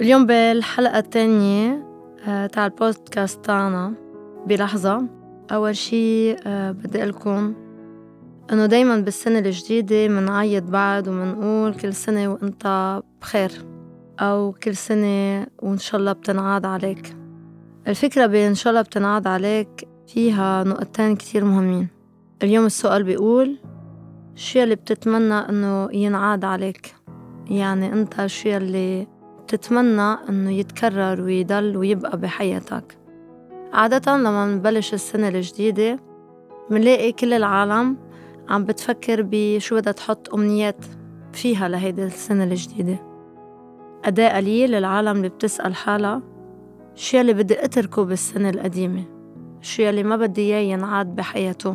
اليوم بالحلقة الثانية آه، تاع البودكاست تاعنا بلحظة. أول شي آه، بدي لكم إنه دايما بالسنة الجديدة منعيد بعد ومنقول كل سنة وإنت بخير أو كل سنة وإن شاء الله بتنعاد عليك. الفكرة بإن شاء الله بتنعاد عليك فيها نقطتين كتير مهمين. اليوم السؤال بيقول شو اللي بتتمنى إنه ينعاد عليك؟ يعني أنت شو اللي بتتمنى إنه يتكرر ويضل ويبقى بحياتك. عادة لما نبلش السنة الجديدة منلاقي كل العالم عم بتفكر بشو بدها تحط أمنيات فيها لهيدي السنة الجديدة. أداء قليل العالم اللي بتسأل حالها شو اللي بدي أتركه بالسنة القديمة؟ شو اللي ما بدي إياه ينعاد بحياته؟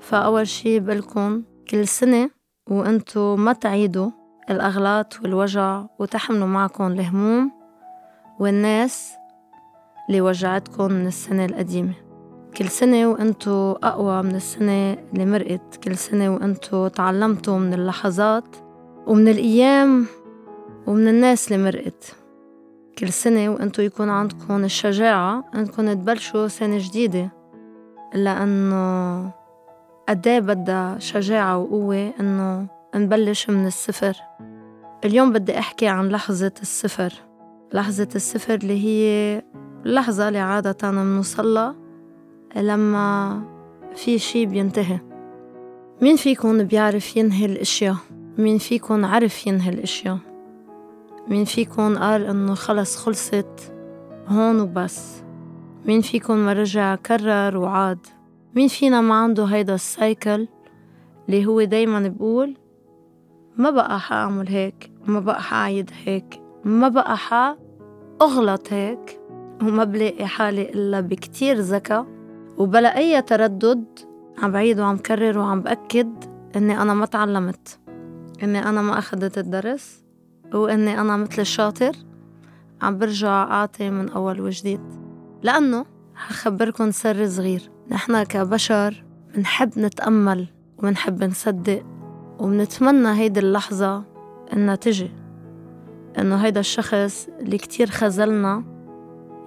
فأول شي بقلكن كل سنة وأنتو ما تعيدوا الأغلاط والوجع وتحملوا معكم الهموم والناس اللي وجعتكم من السنة القديمة. كل سنة وأنتو أقوى من السنة اللي مرقت. كل سنة وأنتو تعلمتوا من اللحظات ومن الأيام ومن الناس اللي مرقت. كل سنة وأنتو يكون عندكم الشجاعة أنكم تبلشوا سنة جديدة. لأنه قديه بدها شجاعة وقوة إنه نبلش من الصفر. اليوم بدي أحكي عن لحظة الصفر. لحظة الصفر اللي هي اللحظة اللي عادة منوصلها لما في شي بينتهي. مين فيكن بيعرف ينهي الأشياء؟ مين فيكن عرف ينهي الأشياء؟ مين فيكن قال إنه خلص خلصت هون وبس؟ مين فيكن ما رجع كرر وعاد؟ مين فينا ما عنده هيدا السايكل اللي هو دايما بقول ما بقى حأعمل هيك ما بقى حأعيد هيك ما بقى حا أغلط هيك. وما بلاقي حالي إلا بكتير ذكاء وبلا أي تردد عم بعيد وعم كرر وعم بأكد إني أنا ما تعلمت إني أنا ما أخدت الدرس وإني أنا مثل الشاطر عم برجع أعطي من أول وجديد. لأنه حخبركن سر صغير نحن كبشر منحب نتأمل ومنحب نصدق. ومنتمنى هيدي اللحظة إنها تجي إنه هيدا الشخص اللي كتير خذلنا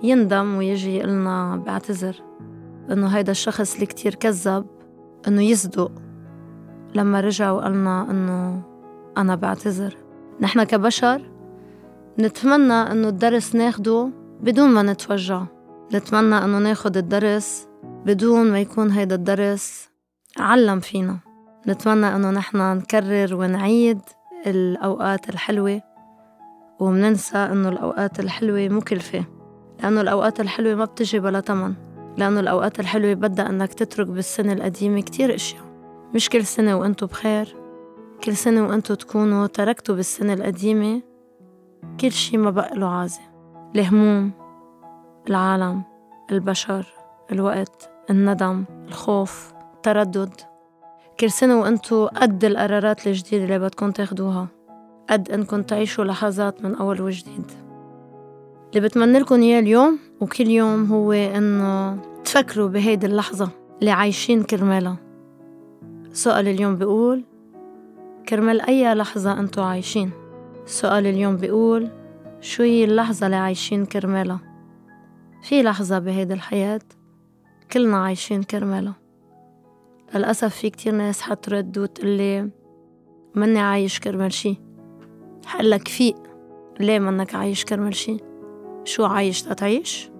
يندم ويجي يقلنا بعتذر إنه هيدا الشخص اللي كتير كذب إنه يصدق لما رجع وقالنا إنه أنا بعتذر. نحن كبشر نتمنى إنه الدرس ناخده بدون ما نتوجع. نتمنى إنه ناخد الدرس بدون ما يكون هيدا الدرس علم فينا. نتمنى إنه نحنا نكرر ونعيد الأوقات الحلوة ومننسى إنه الأوقات الحلوة مكلفة لأنه الأوقات الحلوة ما بتجي بلا تمن لأنه الأوقات الحلوة بدها إنك تترك بالسنة القديمة كتير أشياء. مش كل سنة وأنتو بخير كل سنة وأنتو تكونوا تركتوا بالسنة القديمة كل شي ما بقى له عازة. الهموم العالم البشر الوقت الندم الخوف التردد. كل سنة وأنتو قد القرارات الجديدة اللي بدكم تاخدوها. قد إنكم تعيشوا لحظات من أول وجديد. اللي بتمنى لكم إياه اليوم وكل يوم هو إنه تفكروا بهيدي اللحظة اللي عايشين كرمالها. سؤال اليوم بيقول كرمال أي لحظة أنتو عايشين؟ سؤال اليوم بيقول شو هي اللحظة اللي عايشين كرمالها. في لحظة بهيدي الحياة كلنا عايشين كرمالها. للأسف في كتير ناس حترد وتقلي مني عايش كرمال شي. حقلك فيق ليه منك عايش كرمال شي؟ شو عايش تتعيش؟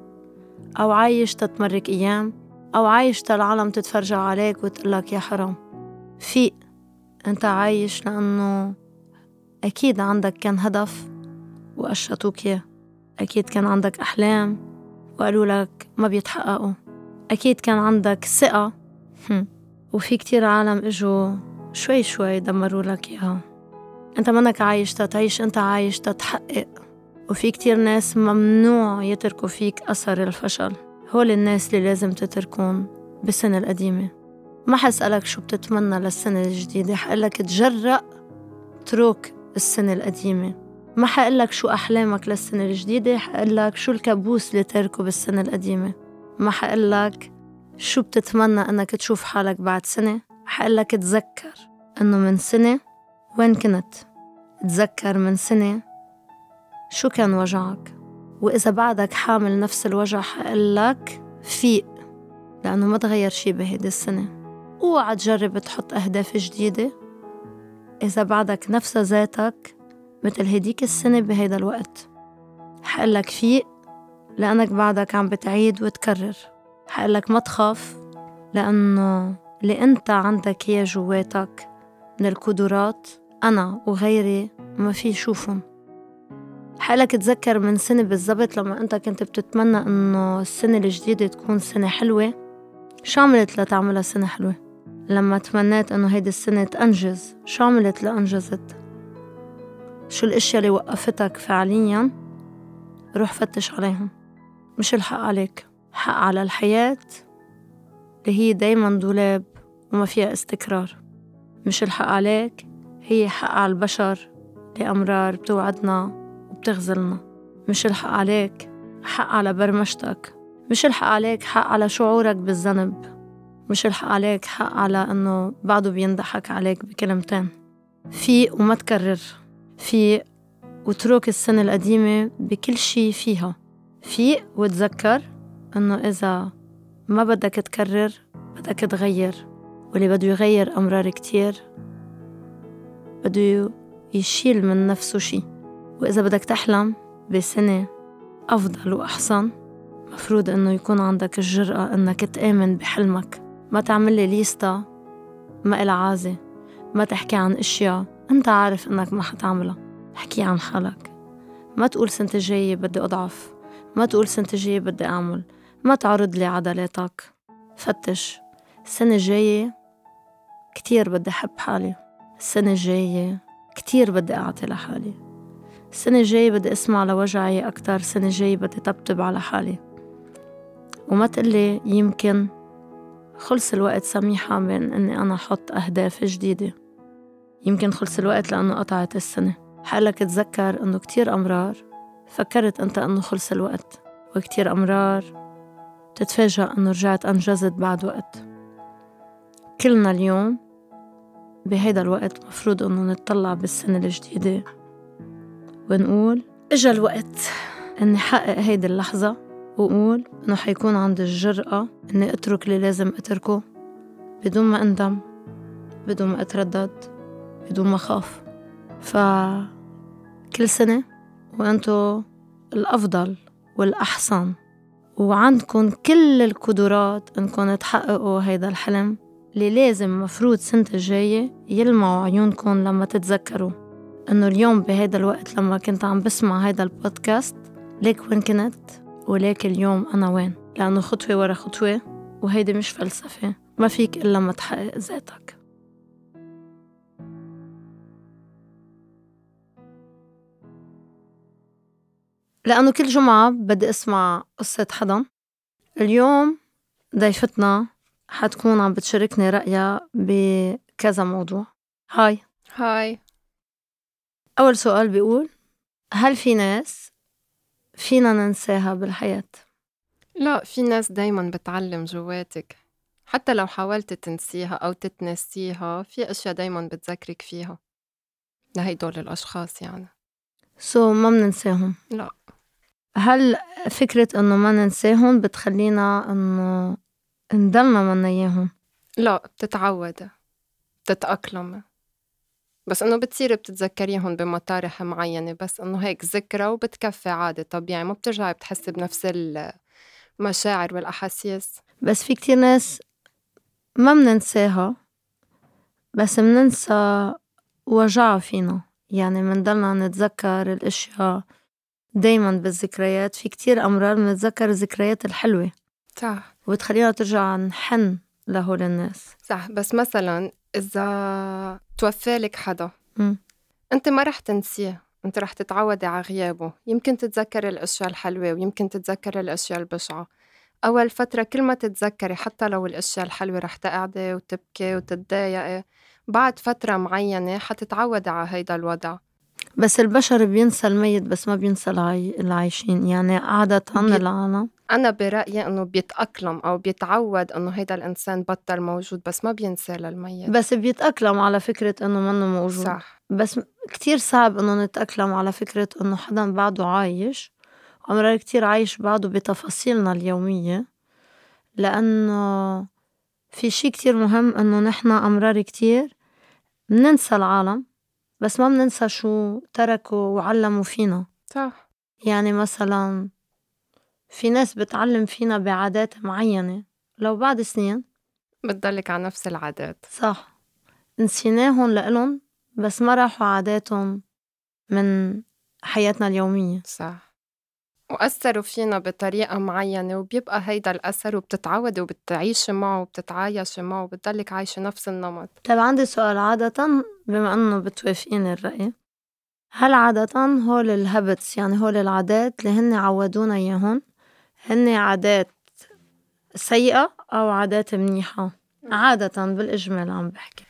أو عايش تتمرك أيام؟ أو عايش تالعالم تتفرجع عليك وتقلك يا حرام. فيق أنت عايش لأنه أكيد عندك كان هدف وقشطوك إياه. أكيد كان عندك أحلام وقالوا لك ما بيتحققوا. أكيد كان عندك ثقة. وفي كتير عالم إجوا شوي شوي دمروا لك إياها. أنت منك عايش تتعيش أنت عايش تتحقق. وفي كتير ناس ممنوع يتركوا فيك أثر الفشل. هول الناس اللي لازم تتركون بالسنة القديمة. ما حسألك شو بتتمنى للسنة الجديدة حقلك تجرأ تروك السنة القديمة. ما حقلك شو أحلامك للسنة الجديدة حقلك شو الكابوس اللي تركه بالسنة القديمة. ما حقلك شو بتتمنى أنك تشوف حالك بعد سنة؟ حقلك تذكر أنه من سنة وين كنت. تذكر من سنة شو كان وجعك. وإذا بعدك حامل نفس الوجع حقلك فيق لأنه ما تغير شي بهيدي السنة. أوعى تجرب تحط أهداف جديدة. إذا بعدك نفس ذاتك مثل هديك السنة بهيدا الوقت حقلك فيق لأنك بعدك عم بتعيد وتكرر. حقلك ما تخاف لأنه اللي أنت عندك إياه جواتك. من القدرات أنا وغيري ما في يشوفهم. حقلك تذكر من سنة بالضبط لما أنت كنت بتتمنى إنه السنة الجديدة تكون سنة حلوة شو عملت لتعملها سنة حلوة؟ لما تمنيت إنه هيدي السنة تأنجز شو عملت لأنجزت؟ شو الأشياء اللي وقفتك فعليا؟ روح فتش عليهم. مش الحق عليك. حق على الحياة اللي هي دايما دولاب وما فيها استقرار. مش الحق عليك هي حق على البشر لأمرار بتوعدنا وبتغزلنا. مش الحق عليك حق على برمجتك. مش الحق عليك حق على شعورك بالذنب. مش الحق عليك حق على إنه بعده بينضحك عليك بكلمتين. فيق وما تكرر. فيق واترك السنة القديمة بكل شي فيها. فيق وتذكر. إنه إذا ما بدك تكرر بدك تغير واللي بده يغير أمرار كتير بده يشيل من نفسه شي. وإذا بدك تحلم بسنة أفضل وأحسن مفروض إنه يكون عندك الجرأة إنك تآمن بحلمك. ما تعمل لي ليستا ما إلها عازة. ما تحكي عن أشياء أنت عارف إنك ما حتعملها. احكي عن حالك. ما تقول سنة الجاية بدي أضعف. ما تقول سنة الجاية بدي أعمل. ما تعرض لي عضلاتك. فتش. السنة الجاية كتير بدي أحب حالي. السنة الجاية كتير بدي أعطي لحالي. السنة الجاية بدي أسمع لوجعي أكتر. السنة الجاية بدي طبطب على حالي. وما تقلي يمكن خلص الوقت سميحة بين إني أنا أحط أهداف جديدة. يمكن خلص الوقت لأنه قطعت السنة. حقلك تذكر إنه كتير أمرار. فكرت أنت إنه خلص الوقت. وكتير أمرار تتفاجأ إنه رجعت أنجزت بعد وقت. كلنا اليوم بهيدا الوقت مفروض إنه نتطلع بالسنة الجديدة ونقول إجا الوقت إني حقق هيدي اللحظة وقول إنه حيكون عندي الجرأة إني أترك اللي لازم أتركه بدون ما أندم بدون ما أتردد بدون ما أخاف. فكل سنة وأنتو الأفضل والأحسن. وعندكم كل القدرات إنكم تحققوا هيدا الحلم اللي لازم مفروض سنة الجاية يلمعوا عيونكم لما تتذكروا. إنه اليوم بهيدا الوقت لما كنت عم بسمع هيدا البودكاست ليك وين كنت وليك اليوم أنا وين؟ لأنه خطوة ورا خطوة وهيدي مش فلسفة. ما فيك إلا ما تحقق ذاتك. لأنه كل جمعة بدي أسمع قصة حدا. اليوم ضيفتنا حتكون عم بتشاركني رأيها بكذا موضوع. هاي. هاي. أول سؤال بيقول هل في ناس فينا ننساها بالحياة؟ لا في ناس دايما بتعلم جواتك. حتى لو حاولت تنسيها أو تتنسيها في أشياء دايما بتذكرك فيها. لهيدول الأشخاص يعني. سو so, ما بننساهم. لا. هل فكرة إنه ما ننساهم بتخلينا إنه نضلنا منا إياهم؟ لا بتتعودي بتتأقلمي. بس إنه بتصيري بتتذكريهم بمطارح معينة بس إنه هيك ذكرى وبتكفي عادي طبيعي ما بترجعي بتحسي بنفس المشاعر والأحاسيس. بس في كتير ناس ما مننساها بس مننسى وجعها فينا. يعني منضلنا نتذكر الأشياء دايما بالذكريات. في كتير أمرار بنتذكر الذكريات الحلوة. صح. وبتخلينا ترجع نحن لهول الناس. صح. بس مثلا إذا توفى لك حدا م. أنت ما رح تنسيه. أنت رح تتعودي على غيابه. يمكن تتذكري الأشياء الحلوة ويمكن تتذكري الأشياء البشعة. أول فترة كل ما تتذكري حتى لو الأشياء الحلوة رح تقعدي وتبكي وتتضايقي بعد فترة معينة حتتعودي على هيدا الوضع. بس البشر بينسى الميت بس ما بينسى العاي... العايشين. يعني عادة بي- العالم. أنا برأيي إنه بيتأقلم أو بيتعود إنه هيدا الإنسان بطل موجود بس ما بينسى للميت. بس بيتأقلم على فكرة إنه منه موجود. صح. بس كتير صعب إنه نتأقلم على فكرة إنه حدًا بعده عايش، وأمرار كتير عايش بعده بتفاصيلنا اليوميّة، لأنّو في شي كتير مهم إنّو نحن أمرار كتير. مننسى العالم. بس ما مننسى شو تركوا وعلّموا فينا. صح. يعني مسلاً في ناس بتعلّم فينا بي عادات معيّنة لو بعد سنين بتضلّك عا نفس العادات. صح نسيناهُن لإلُن بس ما راحوا عاداتٌ من حياتنا اليوميّة. صح وأثّروا فينا بي طريقة معيّنة وبيبقى هيدا الأثر وبتتعودي وبتعيشي معه وبتتعايشي معه وبتضلّك عايشة نفس النّمط. طيب عندي سؤال عادةً بما إنّو بتوافقيني الرّأي هل عادةً هول ال habits يعني هول العادات اللي هنّي عوّدونا إياهُن هنّي عادات سيئة أو عادات منيحة؟ عادةً بالإجمال عم بحكي.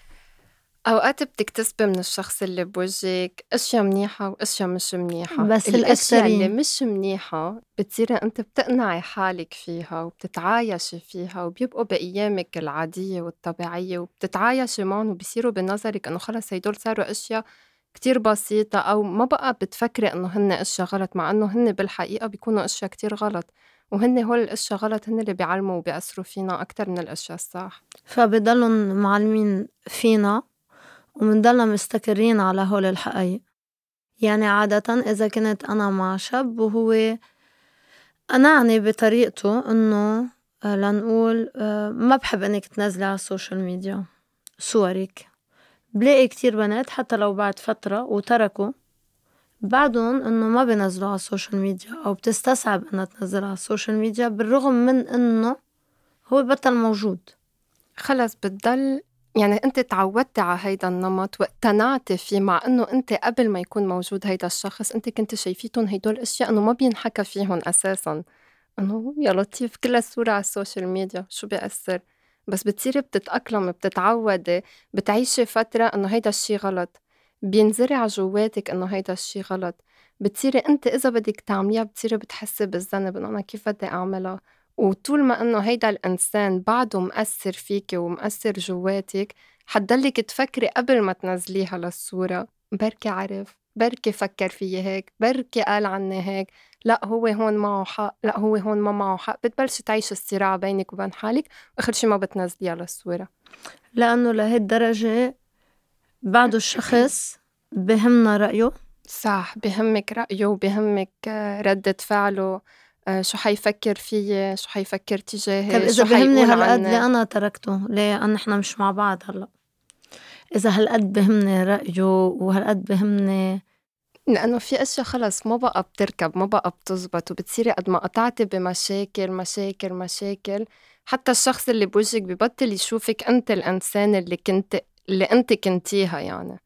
أوقات بتكتسبي من الشخص اللّي بوجّك أشيا منيحة وأشيا مش منيحة، بس الأشيا اللّي. مش منيحة بتصيري أنتِ بتقنعي حالِك فيها وبتتعايشي فيها وبيبقوا بي أيامِك العاديّة والطبيعيّة وبتتعايشي معُن وبصيروا بي نظرِك إنّو خلص هيدول صاروا أشيا كتير بسيطة أو ما بقى بتفكري إنّو هنّ أشيا غلط مع إنّو هنّ بالحقيقة بيكونوا أشيا كتير غلط، وهنّي هول الأشيا غلط هنّي اللّي بيعلموا وبيأثروا فينا أكتر من الأشيا الصح. فبيضلُّن معلمين فينا ومنضلنا مستقرين على هول الحقايق. يعني عادةً إذا كنت أنا مع شب وهوّ أقنعني بطريقته إنّو لنقول ما بحب إنّك تنزلي على السوشيال ميديا صورك، بلاقي كتير بنات حتّى لو بعد فترة وتركوا بعدُن إنّو ما بينزلوا على السوشيال ميديا أو بتستصعب إنّا تنزّل على السوشيال ميديا بالرّغم من إنّو هو بطّل موجود. خلص بتضل يعني أنتِ اتعودتِ عا هيدا النّمط واقتنعتِ في مع إنّو أنتِ قبل ما يكون موجود هيدا الشّخص أنتِ كنتِ شايفتُن هيدول أشيا إنّو ما بينحكى فيهُن أساساً، إنّو يا لطيف كلّا صورة على السوشيال ميديا شو بيأثّر؟ بس بتصيري بتتأقلمي بتتعودي بتعيشي فترة إنّو هيدا الشّي غلط، بينزرع جوّاتِك إنّو هيدا الشّي غلط، بتصيري أنتِ إذا بدِّك تعمليها بتصيري بتحسّي بالذّنب إنّو أنا كيف بدّي أعملها؟ وطول ما إنّو هيدا الإنسان بعدو مأثّر فيكِ ومأثّر جوّاتِك حتضلِّك تفكري قبل ما تنزليها للصورة بركي عرف، بركي فكّر فيّ هيك، بركي قال عنّي هيك، لأ هوّ هون معه حق، لأ هوّ هون ما معه حق، بتبلشي تعيشي الصّراع بينِك وبين حالِك وآخر شي ما بتنزليها للصورة. لإنّو لهي الدّرجة بعدو الشّخص بيهمنا رأيه؟ صح بيهمِّك رأيه وبيهمِّك ردّة فعله شو حيفكّر فيّ، شو حيفكّر طيب تجاهي، إذا شو بيهمني حيقول هالقد. ليه أنا تركته؟ ليه نحن مش مع بعض هلّأ؟ إذا هالقد بيهمني رأيه وهالقد بيهمني لإنّو في أشيا خلص ما بقى بتركب ما بقى بتزبط وبتصيري قد ما قطعتِ بمشاكل، مشاكل، مشاكل حتّى الشّخص اللّي بوجّك بي بطّل يشوفِك أنتِ الإنسانة اللّي كنتِ اللّي أنتِ كنتيها يعني،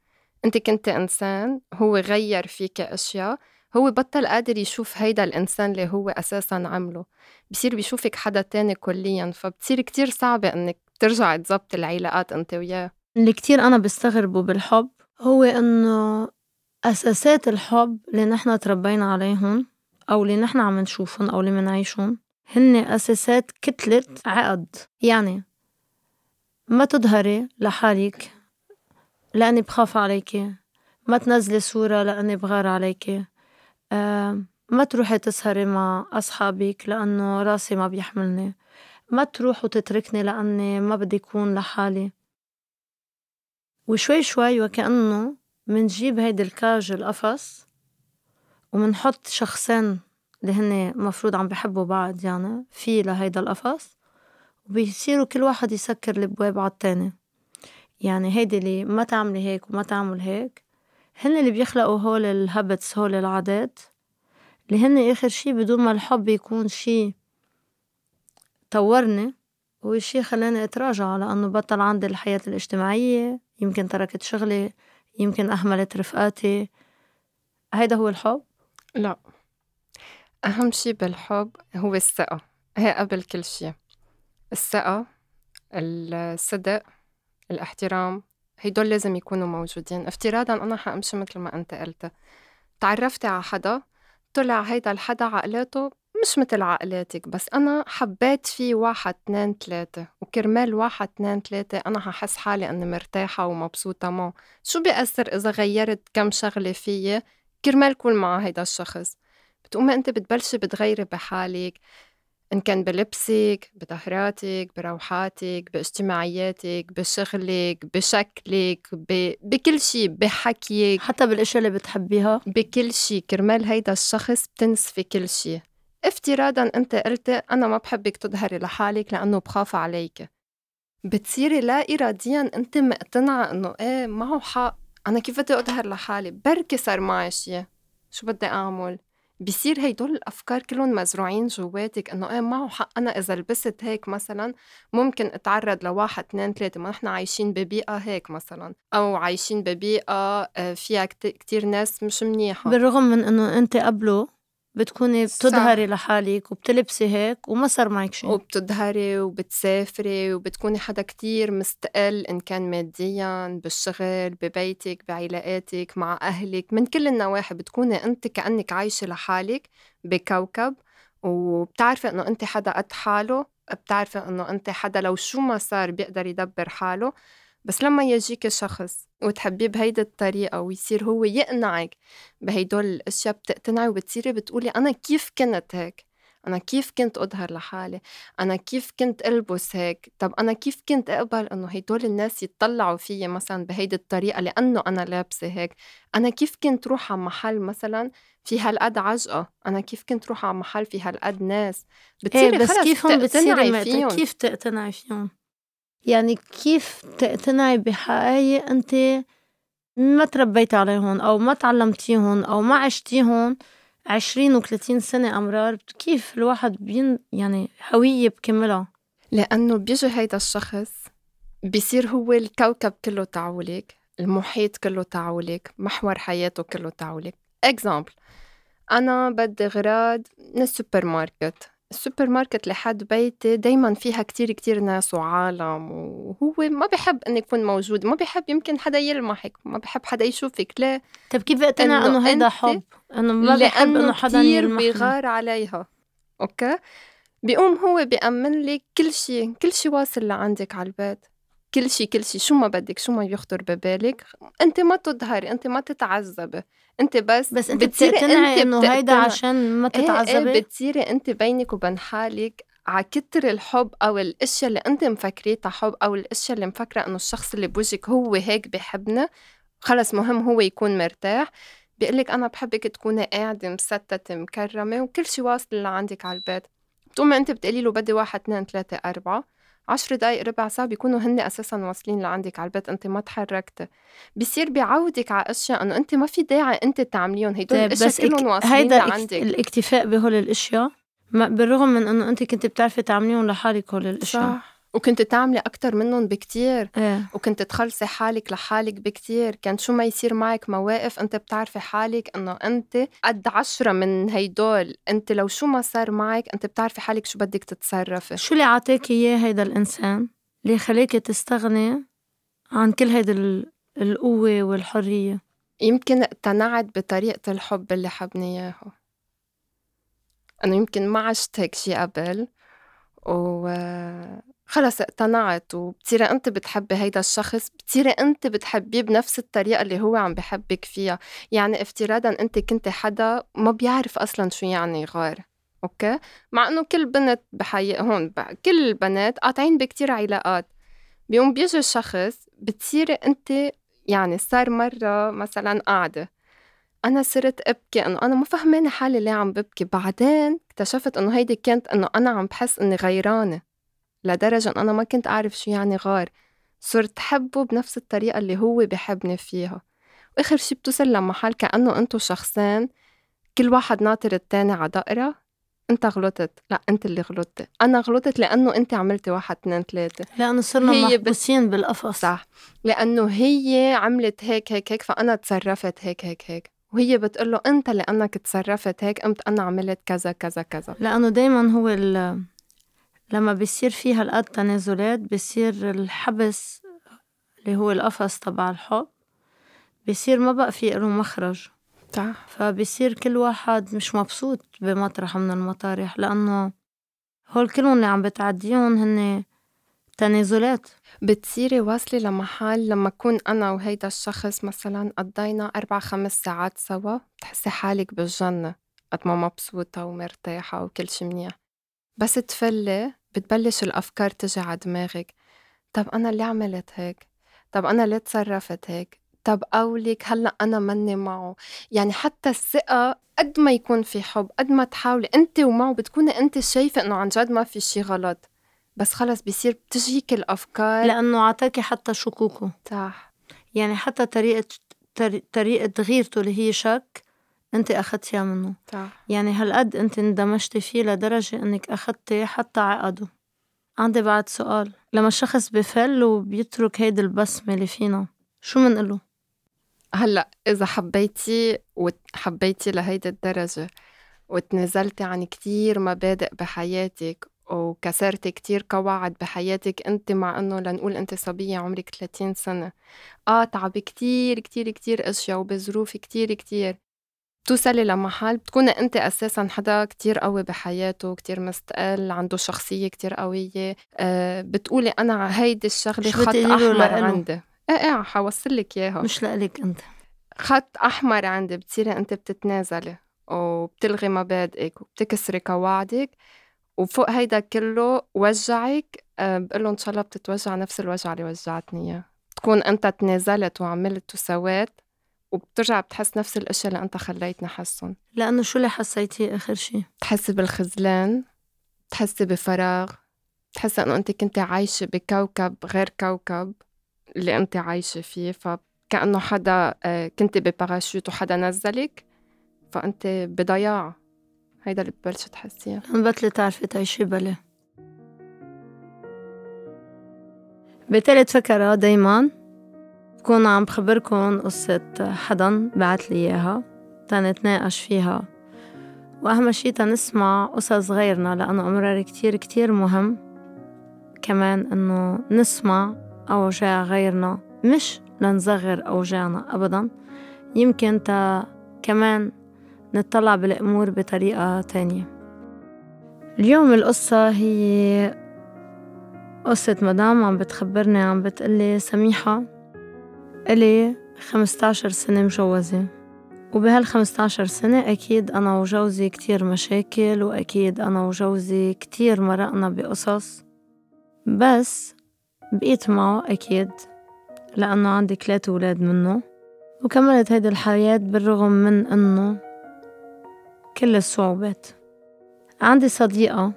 أنتِ كنتِ إنسان هوّ غيّر فيكِ أشيا هوّ بطّل قادر يشوف هيدا الإنسان اللّي هوّ أساساً عمله، بصير بيشوفِك حدا تاني كُليّاً فبتصير كتير صعبة إنّك ترجعي تزبطي العلاقات أنتِ وياه. اللّي كتير أنا بستغربه بالحُب هو إنّو أساسات الحُب اللّي نحن تربّينا عليهُن أو اللّي نحن عم نشوفُن أو اللّي منعيشُن هنّي أساسات كتلة عقد، يعني ما تضهري لحالك لإنّي بخاف عليكِ، ما تنزلي صورة لإنّي بغار عليكِ، ما تروحي تسهري مع أصحابك لإنّو راسي ما بيحملني، ما تروح وتتركني لإنّي ما بدّي كون لحالي. وشوي شوي وكأنّو منجيب هيدي ال cage القفص ومنحط شخصين اللّي هنّي مفروض عم بيحبّوا بعض يعني في لهيدا القفص وبيصيروا كل واحد يسكّر البواب عالتّاني، يعني هيدي اللّي ما تعملي هيك وما تعمل هيك هنّي اللّي بيخلقوا هول ال habits هول العادات. اللّي هنّي آخر شي بدون ما الحُب يكون شي طوّرني هو شي خلاني أتراجع لإنّو بطّل عندي الحياة الاجتماعيّة، يمكن تركت شغلي، يمكن أهملت رفقاتي، هيدا هو الحُب؟ لأ. أهم شي بالحُب هو الثقة. هي قبل كل شي، الثقة، الصدق، الاحترام، هيدول لازم يكونوا موجودين. افتراضاً أنا حأمشي متل ما أنتِ قلتِ. تعرّفتِ عا حدا طلع هيدا الحدا عقلاته مش مثل عقلاتك بس أنا حبيت فيه واحد اتنين تلاتة وكرمال واحد اتنين تلاتة أنا ححس حالي أني مرتاحة ومبسوطة معه. شو بيأثر إذا غيرت كم شغلة فيي؟ كرمال كون مع هيدا الشخص. بتقومي أنت بتبلشي بتغيري بحالك. إن كان بلبسك بظهراتك بروحاتك باجتماعياتك بشغلك بشكلك ب... بكل شيء بحكيك. حتى بالأشياء اللي بتحبيها. بكل شيء كرمال هيدا الشخص بتنسفي كل شيء افتراضا أنت قلت أنا ما بحبك تظهري لحالك لأنه بخاف عليك. بتصيري لا اراديا أنت مقتنعة إنه إيه معه حق. أنا كيف بدي أظهر لحالي؟ بركي صار معي شيء شو بدي أعمل؟ بصير هيدول الأفكار كلهم مزروعين جواتك إنه إيه معه حق. أنا إذا لبست هيك مثلا ممكن أتعرض لواحد اثنين ثلاثة ما نحن عايشين ببيئة هيك مثلا أو عايشين ببيئة آه، فيها كتير ناس مش منيحة. بالرغم من إنه أنت قبله بتكوني بتظهري لحالك وبتلبسي هيك وما صار معك شيء وبتظهري وبتسافري وبتكوني حدا كتير مستقل إن كان ماديا بالشغل ببيتك بعلاقاتك مع أهلك. من كل النواحي بتكوني أنت كأنك عايشة لحالك بكوكب. وبتعرفي إنه أنت حدا قد حاله بتعرفي إنه أنت حدا لو شو ما صار بيقدر يدبر حاله. بس لما يجيك شخص وتحبيه بهيدي الطريقة ويصير هو يقنعك بهيدول الأشياء بتقتنعي وبتصيري بتقولي أنا كيف كنت هيك؟ أنا كيف كنت أظهر لحالي؟ أنا كيف كنت ألبس هيك؟ طب أنا كيف كنت أقبل أنه هيدول الناس يتطلعوا فيي مثلا بهيدي الطريقة لأنه أنا لابسة هيك؟ أنا كيف كنت روح على محل مثلا في هالقد عجقة؟ أنا كيف كنت روح على محل في هالقد ناس؟ بتصيري بس كيف بتصيري فيهم. كيف تقتنعي فيهم؟ يعني كيف تقتنعي بحقايق أنت ما تربيتي عليهم أو ما تعلمتيهم أو ما عشتيهم عشرين وثلاثين سنة أمرار؟ كيف الواحد بين يعني هوية بكملها؟ لأنه بيجي هيدا الشخص بيصير هو الكوكب كله تبعولك المحيط كله تبعولك محور حياته كله تبعولك. example أنا بدي غراض من السوبر ماركت. السوبر ماركت لحد بيتي دايما فيها كتير كتير ناس وعالم وهو ما بحب اني يكون موجود ما بحب يمكن حدا يلمحك ما بحب حدا يشوفك. ليه طيب كيف اقتنع إنه هيدا حب؟ إنه ما بحب إنه حدا يلمحني بيغار عليها. okay؟ بيقوم هو بيأمن لك كل شيء كل شيء واصل لعندك على البيت. كل شيء كل شيء شو ما بدك شو ما يخطر ببالك. أنت ما تظهري أنت ما تتعذبي. أنت بس بس أنت بتقتنعي إنه هيدا عشان ما تتعذبي إيه إيه بتصيري أنت بينك وبين حالك على كتر الحب أو الأشياء اللي أنت مفكريتها حب أو الأشياء اللي مفكرة إنه الشخص اللي بوجهك هو هيك بحبنا خلص مهم هو يكون مرتاح. بيقول أنا بحبك تكوني قاعدة مستته مكرمة وكل شيء واصل لعندك على البيت. بتقومي أنت بتقولي له بدي واحد اثنين ثلاثة أربعة. عشر دقايق ربع ساعة بيكونوا هن أساسا واصلين لعندك على البيت أنت ما تحركت بصير بيعودك على أشياء إنه أنت ما في داعي أنت تعمليهم هدول طيب الأشياء كلهم واصلين هيدا لعندك. الاكتفاء بهول الأشياء بالرغم من إنه أنت كنت بتعرفي تعمليهم لحالك هول الأشياء. صح. وكنت تعملي أكتر منهم بكتير. إيه. وكنت تخلصي حالك لحالك بكتير. كان شو ما يصير معك مواقف أنت بتعرفي حالك إنه أنت قد عشرة من هيدول. أنت لو شو ما صار معك أنت بتعرفي حالك شو بدك تتصرفي. شو اللي عطاك إياه هيدا الإنسان؟ اللي خليكي تستغني عن كل هيدا القوة والحرية. يمكن اقتنعت بطريقة الحب اللي حبني إياها. أنا يمكن ما عشت هيك شي قبل. و خلص اقتنعت وبتصيري انت بتحبي هيدا الشخص بتصيري انت بتحبيه بنفس الطريقة اللي هو عم بحبك فيها. يعني افتراضا انت كنت حدا ما بيعرف أصلا شو يعني غار أوكي؟ مع إنه كل بنت بحي هون كل البنات قاطعين بكتير علاقات. بيوم بيجي شخص بتصيري انت يعني صار مرة مثلا قاعدة. أنا صرت أبكي إنه أنا ما فهمانه حالي ليه عم ببكي. بعدين اكتشفت إنه هيدي كانت إنه أنا عم بحس إني غيرانة. لدرجة أنا ما كنت أعرف شو يعني غار. صرت حبه بنفس الطريقة اللي هو بحبني فيها. وآخر شي بتوصل لمحل كأنه أنتو شخصين كل واحد ناطر التاني على دقرة أنت غلطت. لا أنت اللي غلطت أنا غلطت لأنه أنت عملتي واحد اثنين ثلاثة. لأنه صرنا محبوسين بالقفص. صح. لأنه هي عملت هيك هيك هيك فأنا تصرفت هيك هيك هيك. وهي بتقول له أنت لأنك تصرفت هيك قمت أنا عملت كذا كذا كذا. لأنه دائما هو لما بيصير في هالقد تنازلات بيصير الحبس اللي هو القفص تبع الحب بيصير ما بقى في له مخرج. صح. فبصير كل واحد مش مبسوط بمطرح من المطارح لأنه هول كلهم اللي عم بتعديهم هن تنازلات. بتصيري واصلة لمحل لما أكون أنا وهيدا الشخص مثلا قضينا أربع خمس ساعات سوا بتحسي حالك بالجنة قد ما مبسوطة ومرتاحة وكل شي منيح. بس تفلي بتبلش الأفكار تجي على دماغك. طب أنا اللي عملت هيك؟ طب أنا ليه تصرفت هيك؟ طب قولك هلأ أنا مني معه. يعني حتى الثقة قد ما يكون في حب قد ما تحاولي أنت ومعه بتكوني أنت شايفة إنه عن جد ما في شي غلط. بس خلص بصير بتجيك الأفكار. لأنه عطاكي حتى شكوكه. صح. يعني حتى طريقة طريقة غيرته اللي هي شك أنت اخذتيها منه صح يعني هالقد أنت اندمجتي فيه لدرجة إنك اخذتي حتى عقده. عندي بعد سؤال. لما الشخص بفل وبيترك هيدي البسمة اللي فينا شو منقله؟ هلأ إذا حبيتي وحبيتي لهيدي الدرجة وتنازلتي عن كتير مبادئ بحياتك وكسرتي كتير قواعد بحياتك أنت مع إنه لنقول أنت صبية عمرك 30 سنة قاطعة بكتير كتير كتير أشياء وبظروف كتير كتير. توصلي لمحل بتكوني انت أساسا حدا كتير قوي بحياته كتير مستقل عنده شخصية كتير قوية أه بتقولي أنا هيدي الشغلة خط أحمر عندي. إيه إيه حوصل لك إياها. مش لإلك أنت. خط أحمر عندي بتصيري أنت بتتنازلي وبتلغي مبادئك وبتكسري قواعدك وفوق هيدا كله وجعك أه بقول له إن شاء الله بتتوجع نفس الوجع اللي وجعتني إياه. تكون أنت تنازلت وعملت وسويت. وبترجع بتحس نفس الأشياء اللي أنت خليتني أحسهم. لأنه شو اللي حسيتيه آخر شيء تحسي بالخذلان تحسي بفراغ تحسي إنه أنت كنت عايشة بكوكب غير كوكب اللي أنت عايشة فيه. فكأنه حدا آه، كنت بباراشوت وحدا نزلك فأنت بضياع. هيدا اللي ببلش تحسيه. بطلي تعرفي تعيشي بلا بتالت فكرة دايما. بكون عم بخبركن قصة حدا بعت لي إياها تنتناقش فيها. وأهم شي تنسمع قصص غيرنا لأنه أمرار كتير كتير مهم. كمان إنه نسمع أوجاع غيرنا مش لنصغر أوجاعنا أبدا. يمكن تا كمان نطلع بالأمور بطريقة تانية. اليوم القصة هي قصة مدام عم بتخبرني عم بتقلي سميحة. إلي خمستاشر سنة مجوزة. وبهال خمستاشر سنة أكيد أنا وجوزي كتير مشاكل وأكيد أنا وجوزي كتير مرقنا بقصص. بس بقيت معه أكيد لأنه عندي ثلاثة ولاد منه. وكملت هيدي الحياة بالرغم من أنه كل الصعوبات. عندي صديقة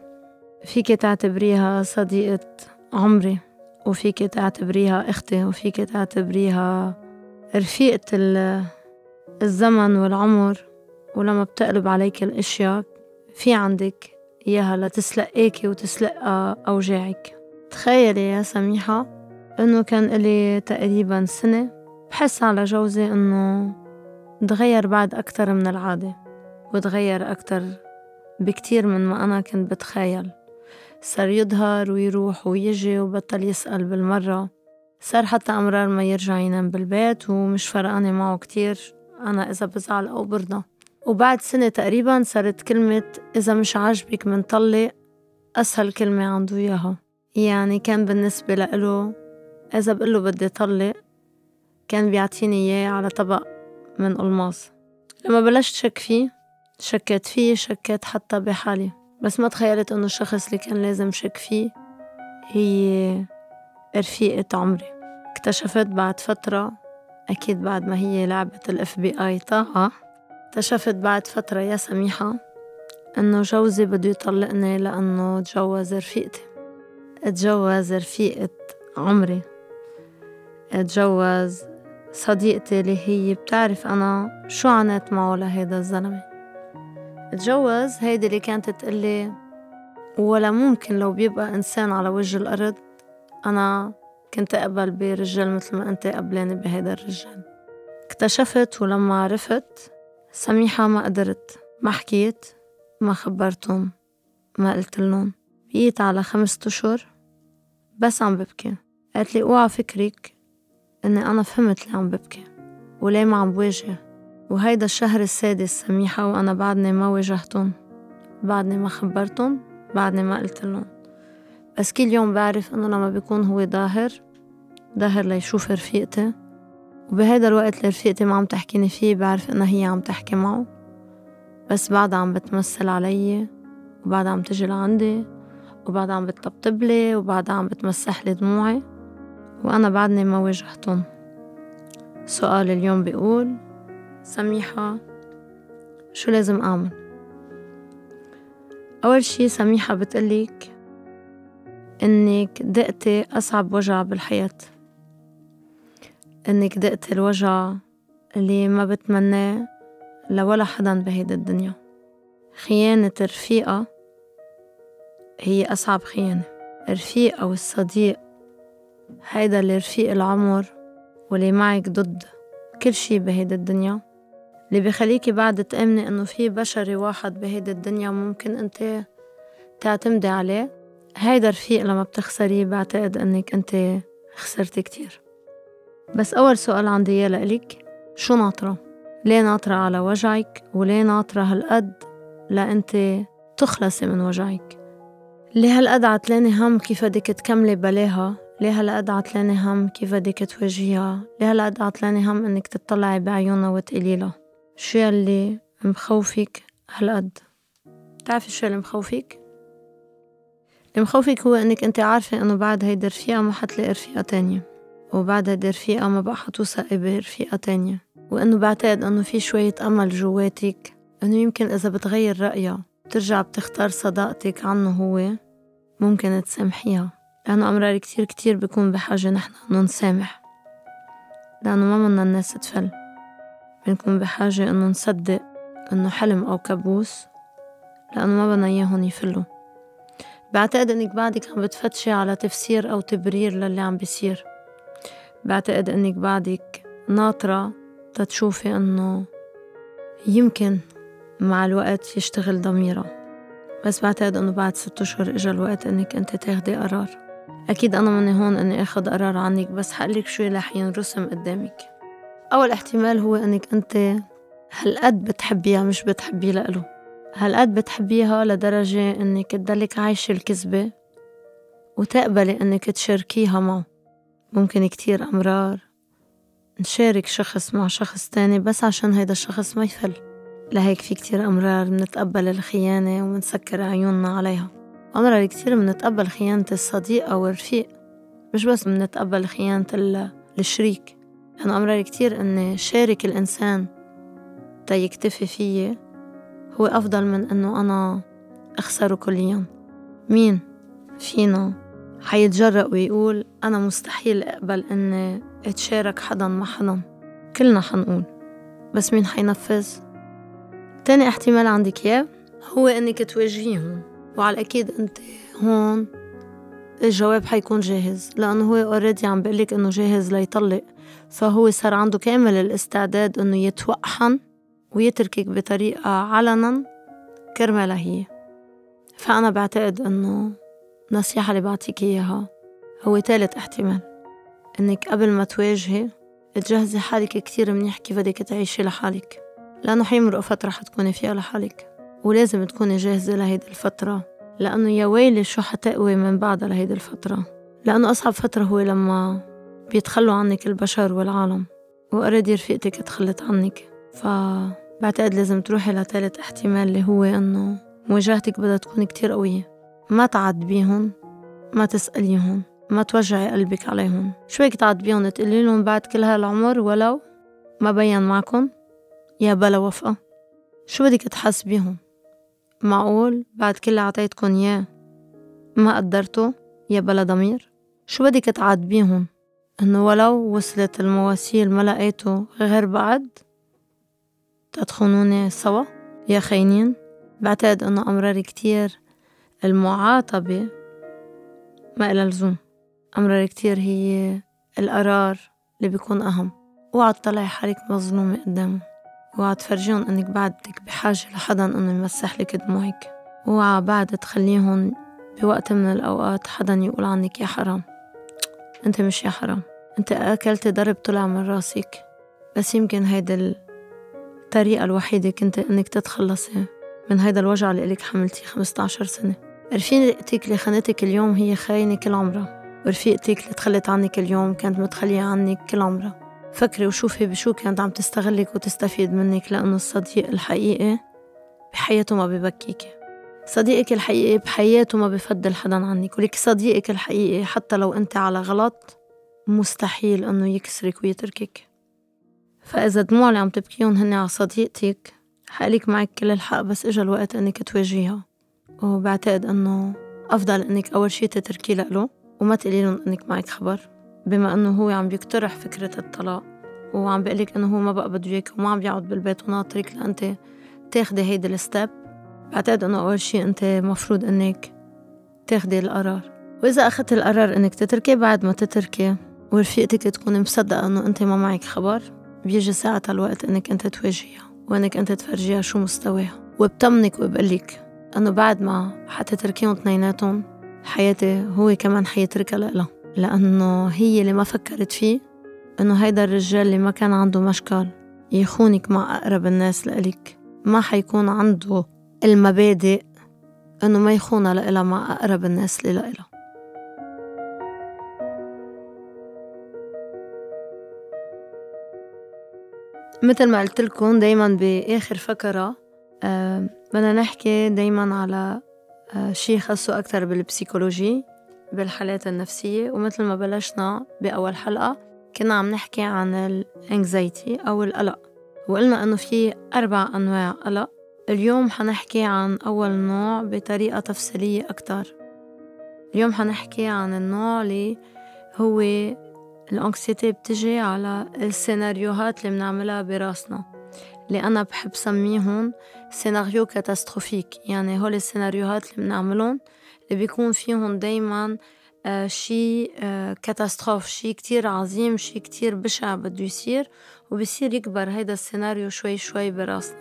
فيك تعتبريها صديقة عمري. وفيك تعتبريها أختي وفيك تعتبريها رفيقة الزمن والعمر ولما بتقلب عليك الأشياء في عندك إياها لتسلقيكي وتسلق أوجاعك. تخيلي يا سميحة إنه كان إلي تقريبا سنة بحس على جوزي إنه تغير بعد أكتر من العادة وتغير أكتر بكتير من ما أنا كنت بتخيل. صار يظهر ويروح ويجي وبطل يسأل بالمرة. صار حتى أمرار ما يرجع ينام بالبيت ومش فرقانة معه كتير أنا إذا بزعل أو برضى. وبعد سنة تقريبا صارت كلمة إذا مش عاجبك منطلق أسهل كلمة عنده إياها. يعني كان بالنسبة لإله إذا بقله بدي طلق كان بيعطيني إياه على طبق من ألماس لما بلشت شك فيه شكيت فيه شكيت حتى بحالي. بس ما تخيلت إنه الشخص اللي كان لازم شك فيه هي رفيقة عمري. اكتشفت بعد فترة أكيد بعد ما هي لعبة ال FBI تاعة اكتشفت بعد فترة يا سميحة إنه جوزي بده يطلقني لأنه تجوز رفيقتي. اتجوز رفيقة عمري. اتجوز صديقتي اللي هي بتعرف أنا شو عانيت معه لهيدا الزلمة. اتجوز هيدي اللي كانت تقلي ولا ممكن لو بيبقى إنسان على وجه الأرض أنا كنت أقبل برجال مثل ما أنت قبلاني بهيدا الرجال. اكتشفت ولما عرفت سميحة ما قدرت ما حكيت ما خبرتهم ما قلت لهم. بقيت على خمسة أشهر بس عم ببكي. قالت لي أوعى فكرك إني أنا فهمت ليه عم ببكي وليه ما عم بواجه وهيدا الشهر السادس سميحة وأنا بعدني ما واجهتن بعدني ما خبرتن بعدني ما قلت لهم. بس كل يوم بعرف إنه لما بيكون هو ظاهر ظاهر ليشوف رفيقتي. وبهيدا الوقت اللي رفيقتي ما عم تحكيني فيه بعرف إنها هي عم تحكي معه. بس بعدها عم بتمثل علي وبعدها عم تجي لعندي وبعدها عم بتطبطب لي وبعدها عم بتمسح لي دموعي. وأنا بعدني ما واجهتن سؤال اليوم بيقول سميحة. شو لازم أعمل؟ أول شي سميحة بتقلك إنك دقتي أصعب وجع بالحياة. إنك دقتي الوجع اللي ما بتمناه لولا حدا بهيدي الدنيا. خيانة الرفيقة هي أصعب خيانة. الرفيق أو الصديق هيدا اللي رفيق العمر واللي معك ضد كل شي بهيدي الدنيا. اللي بخليكي بعد تأمني إنه في بشري واحد بهيدي الدنيا ممكن أنت تعتمدي عليه هيدا رفيق لما بتخسريه بعتقد إنك أنت خسرتي كتير. بس أول سؤال عندي إياه لإلك شو ناطرة؟ ليه ناطرة على وجعك؟ وليه ناطرة هالقد لأنت تخلصي من وجعك؟ ليه هالقد عتلاني هم كيف بدك تكملي بلاها؟ ليه هالقد عتلاني هم كيف بدك تواجهيها ليه هالقد عتلاني هم إنك تطلعي بعيونها وتقولي شو يلي مخوفك هالقد. بتعرفي شو اللي مخوفك اللي مخوفك هو إنك أنت عارفة إنه بعد هيدي الرفيقة ما حتلاقي رفيقة تانية وبعد هيدي الرفيقة ما بقى حتوثقي برفيقة تانية. وإنه بعتقد إنه في شوية أمل جواتك إنه يمكن إذا بتغير رأيها بترجع بتختار صداقتك عنه هو ممكن تسامحيها. لأنه أمرار كتير كتير بكون بحاجة نحن إنه نسامح لأنه ما بدنا الناس تفل. بنكون بحاجة إنه نصدق إنه حلم أو كابوس لأنه ما بدنا إياهم يفلوا. بعتقد إنك بعدك عم بتفتشي على تفسير أو تبرير للي عم بيصير. بعتقد إنك بعدك ناطرة تتشوفي إنه يمكن مع الوقت يشتغل ضميرها بس بعتقد إنه بعد ست أشهر إجا الوقت إنك أنت تاخدي قرار. أكيد أنا ماني هون إني آخد قرار عنك بس حقلك شوي رح ينرسم قدامك. أول احتمال هو إنك أنت هالقد بتحبيها مش بتحبي لإله. هالقد بتحبيها لدرجة إنك تضلك عايشة الكذبة وتقبلي إنك تشاركيها معه. ممكن كتير أمرار نشارك شخص مع شخص تاني بس عشان هيدا الشخص ما يفل. لهيك في كتير أمرار منتقبل الخيانة ومنسكر عيوننا عليها. أمرار كتير منتقبل خيانة الصديق أو الرفيق مش بس منتقبل خيانة الشريك. لأنه أمرار كتير إني شارك الإنسان تا يكتفي فيي هو أفضل من إنه أنا أخسره كليا مين فينا حيتجرأ ويقول أنا مستحيل أقبل إني أتشارك حدا مع حدا؟ كلنا حنقول. بس مين حينفذ؟ تاني احتمال عندك إياه هو إنك تواجهيهم. وعلى الأكيد أنت هون الجواب حيكون جاهز لأنه هو اوريدي عم بقلك إنه جاهز ليطلق فهو صار عنده كامل الاستعداد إنه يتوقحن ويتركك بطريقة علنا كرمالها هي فأنا بعتقد إنه النصيحة اللي بعطيك إياها هو تالت احتمال إنك قبل ما تواجهي تجهزي حالك كتير منيح كيف بدك تعيشي لحالك. لأنه حيمرق فترة حتكوني فيها لحالك ولازم تكوني جاهزة لهيدي الفترة لأنه يا ويلي شو حتقوي من بعدها لهيدي الفترة؟ لأنه أصعب فترة هو لما بيتخلوا عنك البشر والعالم وأوريدي رفيقتك تخلت عنك. فبعتقد لازم تروحي لثالث احتمال اللي هو إنه مواجهتك بدها تكون كتير قوية. ما تعاتبيهم ما تسأليهم ما توجعي قلبك عليهم. شوي تعاتبيهم تقولي لهم بعد كل هالعمر ولو ما بين معكم يا بلا وفقة شو بدك تحاسبيهم معقول؟ بعد كل اللي عطيتكن ياه ما قدرته يا بلا ضمير؟ شو بدك تعاتبيهم إنه ولو وصلت المواسيل ما لقيته غير بعد تدخنوني سوا؟ يا خاينين بعتقد إنه أمرار كتير المعاطبة ما إلها لزوم. أمرار كتير هي القرار اللي بيكون أهم. اوعى تطلعي حالك مظلومة قدامه اوعى تفرجيهم إنك بعدك بحاجة لحدا إنه يمسح لك دموعك اوعى بعد تخليهم بوقت من الأوقات حدا يقول عنك يا حرام. انت مش يا حرام. أنت أكلت ضرب طلع من رأسك. بس يمكن هيدا الطريقة الوحيدة كنت إنك تتخلصي من هيدا الوجع اللي إلك حملتيه 15 سنة. رفيقتك اللي خانتك اليوم هي خاينة كل عمرها ورفيقتك اللي تخلت عنك اليوم كانت متخلية عنك كل عمرها. فكري وشوفي بشو كانت عم تستغلك وتستفيد منك لأنه الصديق الحقيقي بحياته ما ببكيكي. صديقك الحقيقي بحياته ما بفضل حدا عنك ولك صديقك الحقيقي حتى لو أنت على غلط مستحيل أنه يكسرك ويتركك. فإذا دموع اللي عم تبكيهم هن على صديقتك حقلك معك كل الحق بس إجا الوقت إنك تواجهيها وبعتقد إنه أفضل إنك أول شي تتركي له وما تقولي لهم إنك معك خبر بما إنه هو عم بيقترح فكرة الطلاق. وعم بيقلك إنه هو ما بقى بده إياك وما عم بيقعد بالبيت وناطرك لأنت تاخدي هيدي الستيب. بعتقد إنه أول شي أنت مفروض إنك تاخدي القرار. وإذا أخدت القرار إنك تتركي بعد ما تتركي ورفيقتك تكون مصدقة إنه أنت ما معك خبر؟ بيجي ساعتها الوقت إنك أنت تواجهيها وإنك أنت تفرجيها شو مستواها. وبطمنك وبقلك إنه بعد ما حتتركيهم اثنيناتهم حياتي هو كمان حيتركها لإلها. لأنه هي اللي ما فكرت فيه إنه هيدا الرجال اللي ما كان عنده مشكل يخونك مع أقرب الناس لإلك. ما حيكون عنده المبادئ إنه ما يخونها لإلها مع أقرب الناس اللي لإلها. مثل ما قلت لكم دايما بآخر فقرة آه بدنا نحكي دايما على آه شيء خاصه أكتر بال psychology بالحالات النفسية. ومثل ما بلشنا بأول حلقة كنا عم نحكي عن ال anxiety أو القلق. وقلنا إنه في أربع أنواع قلق. اليوم حنحكي عن أول نوع بطريقة تفصيلية أكتر. اليوم حنحكي عن النوع اللي هو ال anxiety بتجي على السيناريوهات اللي بنعملها براسنا. اللي أنا بحب سميهم scénario catastrophique يعني هول السيناريوهات اللي بنعملهم اللي بيكون فيهم دايما آه شي آه catastrophe شي كتير عظيم شي كتير بشع بده يصير وبصير يكبر هيدا السيناريو شوي شوي براسنا.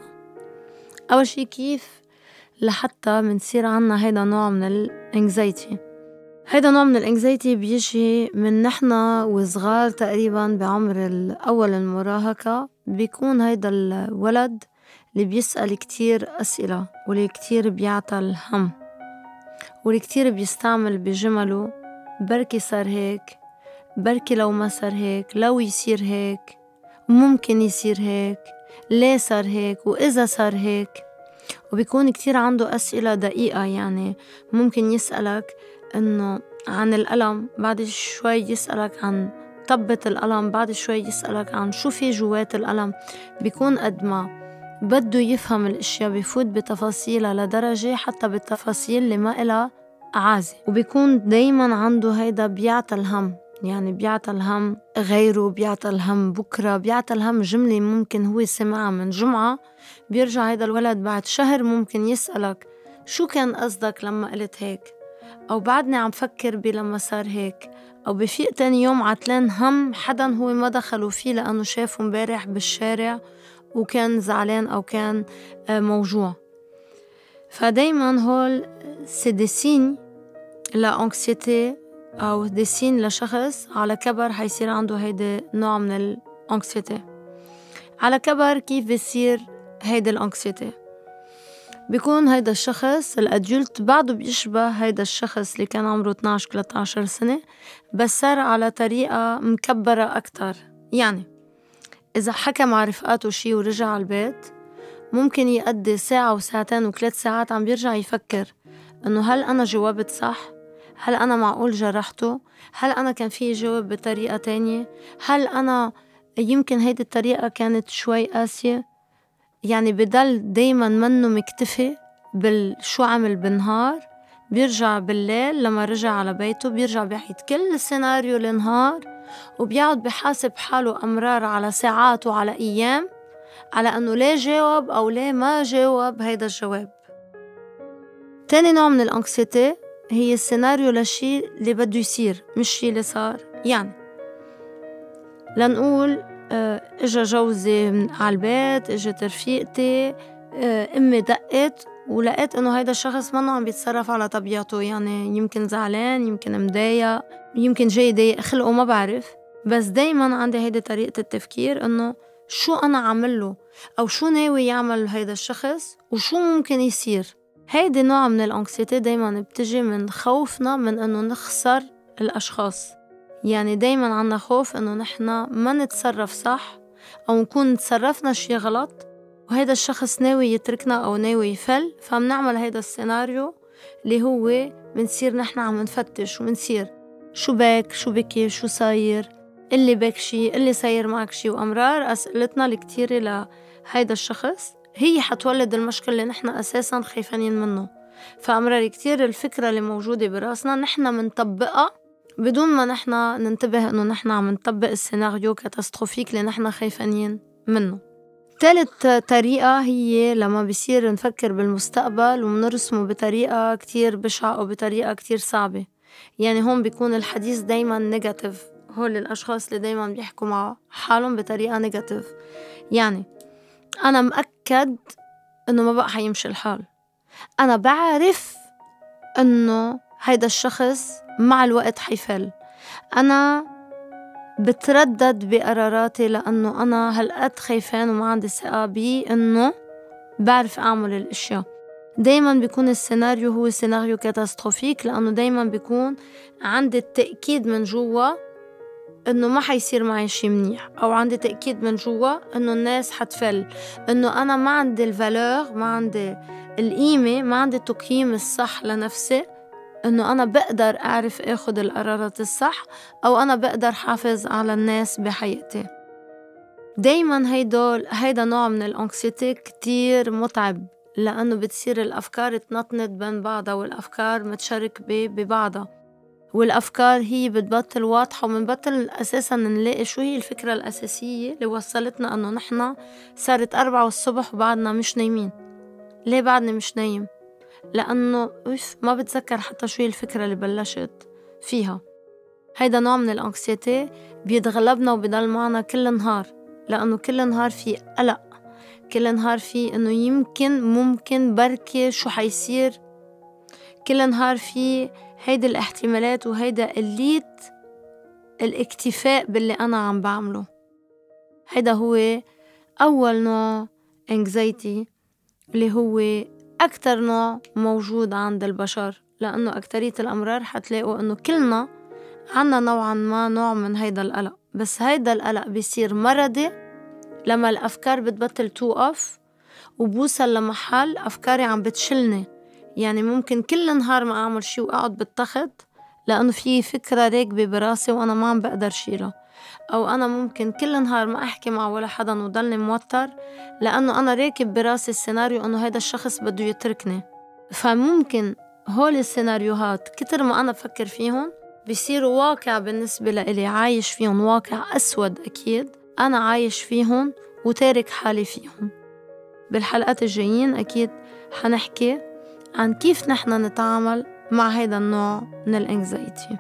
أول شي كيف لحتى منصير عنا هيدا نوع من ال anxiety هيدا نوع من ال anxiety بيجي من نحنا وصغار تقريبا بعمر أول المراهقة. بيكون هيدا الولد اللي بيسأل كتير أسئلة واللي كتير بيعطى الهم واللي كتير بيستعمل بجمله. بركي صار هيك بركي لو ما صار هيك لو يصير هيك ممكن يصير هيك ليه صار هيك وإذا صار هيك. وبيكون كتير عنده أسئلة دقيقة يعني ممكن يسألك إنه عن الألم بعد شوي يسألك عن طبة الألم بعد شوي يسألك عن شو في جوات الألم. بيكون قد ما بده يفهم الأشياء بفوت بتفاصيلها لدرجة حتى بالتفاصيل اللي ما إلها عازة. وبيكون دايما عنده هيدا بيعطى الهم يعني بيعطى الهم غيره بيعطى الهم بكرة بيعطى الهم جملة ممكن هو سمعها من جمعة. بيرجع هيدا الولد بعد شهر ممكن يسألك شو كان قصدك لما قلت هيك؟ أو بعدني عم فكر بلما صار هيك. أو بفيق تاني يوم عتلان هم حدا هو ما دخلوا فيه لأنه شافه مبارح بالشارع وكان زعلان أو كان آه، موجوع. فدايما هول سي دي سين لأنكسيتي أو دي سين لشخص على كبر حيصير عنده هيدا نوع من الأنكسيتي على كبر كيف بيصير هيدا الأنكسيتي بيكون هيدا الشخص الأدولت بعده بيشبه هيدا الشخص اللي كان عمره 12 13 سنة بس صار على طريقة مكبرة أكتر يعني إذا حكى مع رفقاته شي ورجع على البيت ممكن يقضي ساعة وساعتين وثلاث ساعات عم بيرجع يفكر إنه هل أنا جاوبت صح؟ هل أنا معقول جرحته؟ هل أنا كان في جاوب بطريقة تانية؟ هل أنا يمكن هيدي الطريقة كانت شوي قاسية؟ يعني بضل دايما منه مكتفي بالشو عمل بالنهار بيرجع بالليل لما رجع على بيته بيرجع بيعيد كل السيناريو النهار وبيقعد بحاسب حاله أمرار على ساعات وعلى أيام على أنه ليه جاوب أو ليه ما جاوب هيدا الجواب. تاني نوع من الأنكسيتي هي السيناريو لشي اللي بده يصير مش شي اللي صار. يعني لنقول إجا جوزي على البيت اجت رفيقتي آه، أمي دقت ولقيت إنه هيدا الشخص منه عم بيتصرف على طبيعته يعني يمكن زعلان يمكن مضايق يمكن جاي يضايق خلقه ما بعرف. بس دايما عندي هيدي طريقة التفكير إنه شو أنا عمله أو شو ناوي يعمل هيدا الشخص وشو ممكن يصير. هيدي نوع من الأنكسيتي دايما بتجي من خوفنا من إنه نخسر الأشخاص. يعني دايما عنا خوف إنه نحن ما نتصرف صح أو نكون تصرفنا شي غلط وهيدا الشخص ناوي يتركنا أو ناوي يفل فمنعمل هيدا السيناريو اللي هو منصير نحن عم نفتش ومنصير شو بك شو بكي شو صاير اللي بك شي اللي صاير معك شي وأمرار أسئلتنا الكتيرة لهيدا الشخص هي حتولد المشكلة اللي نحن أساسا خايفانين منه. فأمرار كتير الفكرة اللي موجودة براسنا نحن منطبقها بدون ما نحن ننتبه إنه نحن عم نطبق ال scénario catastrophique اللي نحن خايفين منه. تالت طريقة هي لما بصير نفكر بالمستقبل ومنرسمه بطريقة كتير بشعة أو بطريقة كتير صعبة. يعني هون بيكون الحديث دايما negative هول الأشخاص اللي دايما بيحكوا مع حالهم بطريقة negative يعني أنا مأكد إنه ما بقى حيمشي الحال. أنا بعرف إنه هيدا الشخص مع الوقت حيفل. أنا بتردد بقراراتي لأنه أنا هالقد خايفان وما عندي ثقة بي إنه بعرف أعمل الأشياء. دايما بيكون السيناريو هو سيناريو catastrophic لأنه دايما بيكون عندي التأكيد من جوا إنه ما حيصير معي شي منيح أو عندي تأكيد من جوا إنه الناس حتفل. إنه أنا ما عندي الفالور ما عندي القيمة ما عندي التقييم الصح لنفسي. إنه أنا بقدر أعرف آخد القرارات الصح أو أنا بقدر حافظ على الناس بحياتي. دايما هيدول هيدا نوع من الأنكسيتي كتير متعب لأنه بتصير الأفكار تنطنط بين بعضها والأفكار متشاركة ببعضها. والأفكار هي بتبطل واضحة ومنبطل أساسا نلاقي شو هي الفكرة الأساسية اللي وصلتنا إنه نحنا صارت أربعة الصبح وبعدنا مش نايمين. ليه بعدني مش نايم؟ لأنه أوف ما بتذكر حتى شو هي الفكرة اللي بلشت فيها. هيدا نوع من الأنكسيتي بيتغلبنا وبيضل معنا كل نهار لأنه كل نهار في قلق كل نهار في إنه يمكن ممكن بركي شو حيصير. كل نهار في هيدي الاحتمالات وهيدا قليت الاكتفاء باللي أنا عم بعمله. هيدا هو أول نوع anxiety اللي هو أكتر نوع موجود عند البشر لأنه أكترية الأمرار حتلاقوا إنه كلنا عنا نوعا ما نوع من هيدا القلق. بس هيدا القلق بيصير مرضي لما الأفكار بتبطل توقف وبوصل لمحل أفكاري عم بتشلني. يعني ممكن كل نهار ما أعمل شي وأقعد بالتخت لأنه في فكرة راكبة براسي وأنا ما عم بقدر شيلها. أو أنا ممكن كل نهار ما أحكي مع ولا حدا وضلني موتر لأنه أنا راكب براسي السيناريو إنه هيدا الشخص بده يتركني. فممكن هول السيناريوهات كتر ما أنا بفكر فيهم بيصيروا واقع بالنسبة لإلي عايش فيهم واقع أسود أكيد. أنا عايش فيهم وتارك حالي فيهم. بالحلقات الجايين أكيد حنحكي عن كيف نحن نتعامل مع هيدا النوع من ال anxiety.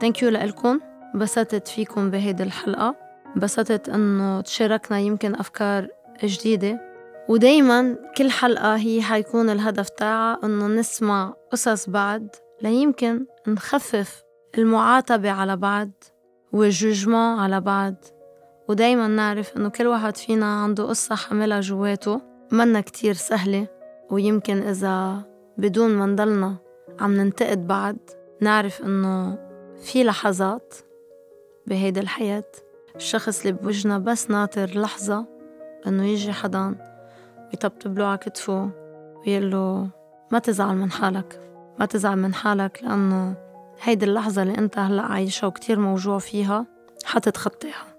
thank you لكم انبسطت فيكم بهيدي الحلقة. انبسطت انه تشاركنا يمكن افكار جديدة. ودايما كل حلقة هي حيكون الهدف تاعها انه نسمع قصص بعض ليمكن نخفف المعاتبة على بعض والجوجمون على بعض. ودايما نعرف انه كل واحد فينا عنده قصة حاملها جواته منا كتير سهلة. ويمكن إذا بدون ما نضلنا عم ننتقد بعض نعرف إنه في لحظات بهيدي الحياة. الشخص اللي بوجهنا بس ناطر لحظة إنه يجي حدا ويطبطب له على كتفه ويقول له ما تزعل من حالك ما تزعل من حالك لأنه هيدي اللحظة اللي أنت هلأ عايشها وكتير موجوع فيها حتتخطيها.